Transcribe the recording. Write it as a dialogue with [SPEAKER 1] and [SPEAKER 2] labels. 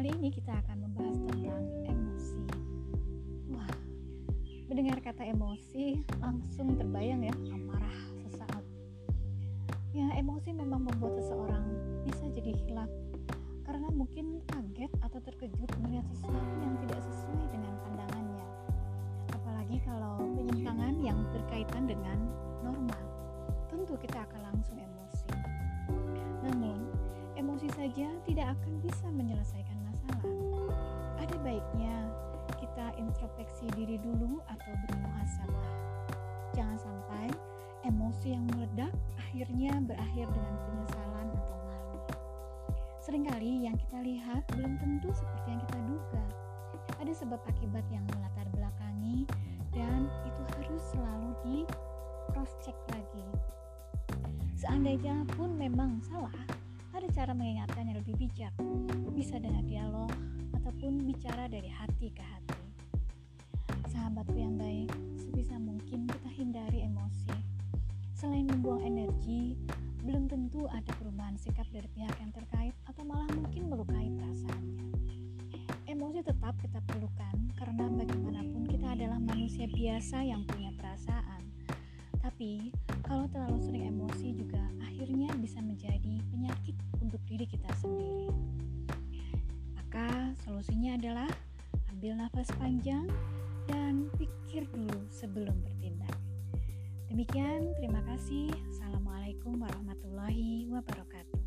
[SPEAKER 1] Kali ini kita akan membahas tentang emosi. Wah, mendengar kata emosi langsung terbayang ya amarah sesaat. Ya, emosi memang membuat seseorang bisa jadi hilang karena mungkin kaget atau terkejut melihat sesuatu yang tidak sesuai dengan pandangannya. Apalagi kalau penyimpangan yang berkaitan dengan norma. Tentu kita akan langsung emosi saja tidak akan bisa menyelesaikan masalah. Ada baiknya kita introspeksi diri dulu atau bermuhasabah. Jangan sampai emosi yang meledak akhirnya berakhir dengan penyesalan atau malu. Seringkali yang kita lihat belum tentu seperti yang kita duga. Ada sebab akibat yang melatar belakangi dan itu harus selalu di cross check lagi. Seandainya pun memang salah, cara mengingatkan yang lebih bijak. Bisa dengan dialog ataupun bicara dari hati ke hati. Sahabatku yang baik, sebisa mungkin kita hindari emosi. Selain membuang energi, belum tentu ada perubahan sikap dari pihak yang terkait atau malah mungkin melukai perasaannya. Emosi tetap kita perlukan karena bagaimanapun kita adalah manusia biasa yang punya perasaan. Tapi, kalau terlalu sering emosi juga diri kita sendiri. Maka, solusinya adalah ambil nafas panjang dan pikir dulu sebelum bertindak. Demikian, terima kasih. Assalamualaikum warahmatullahi wabarakatuh.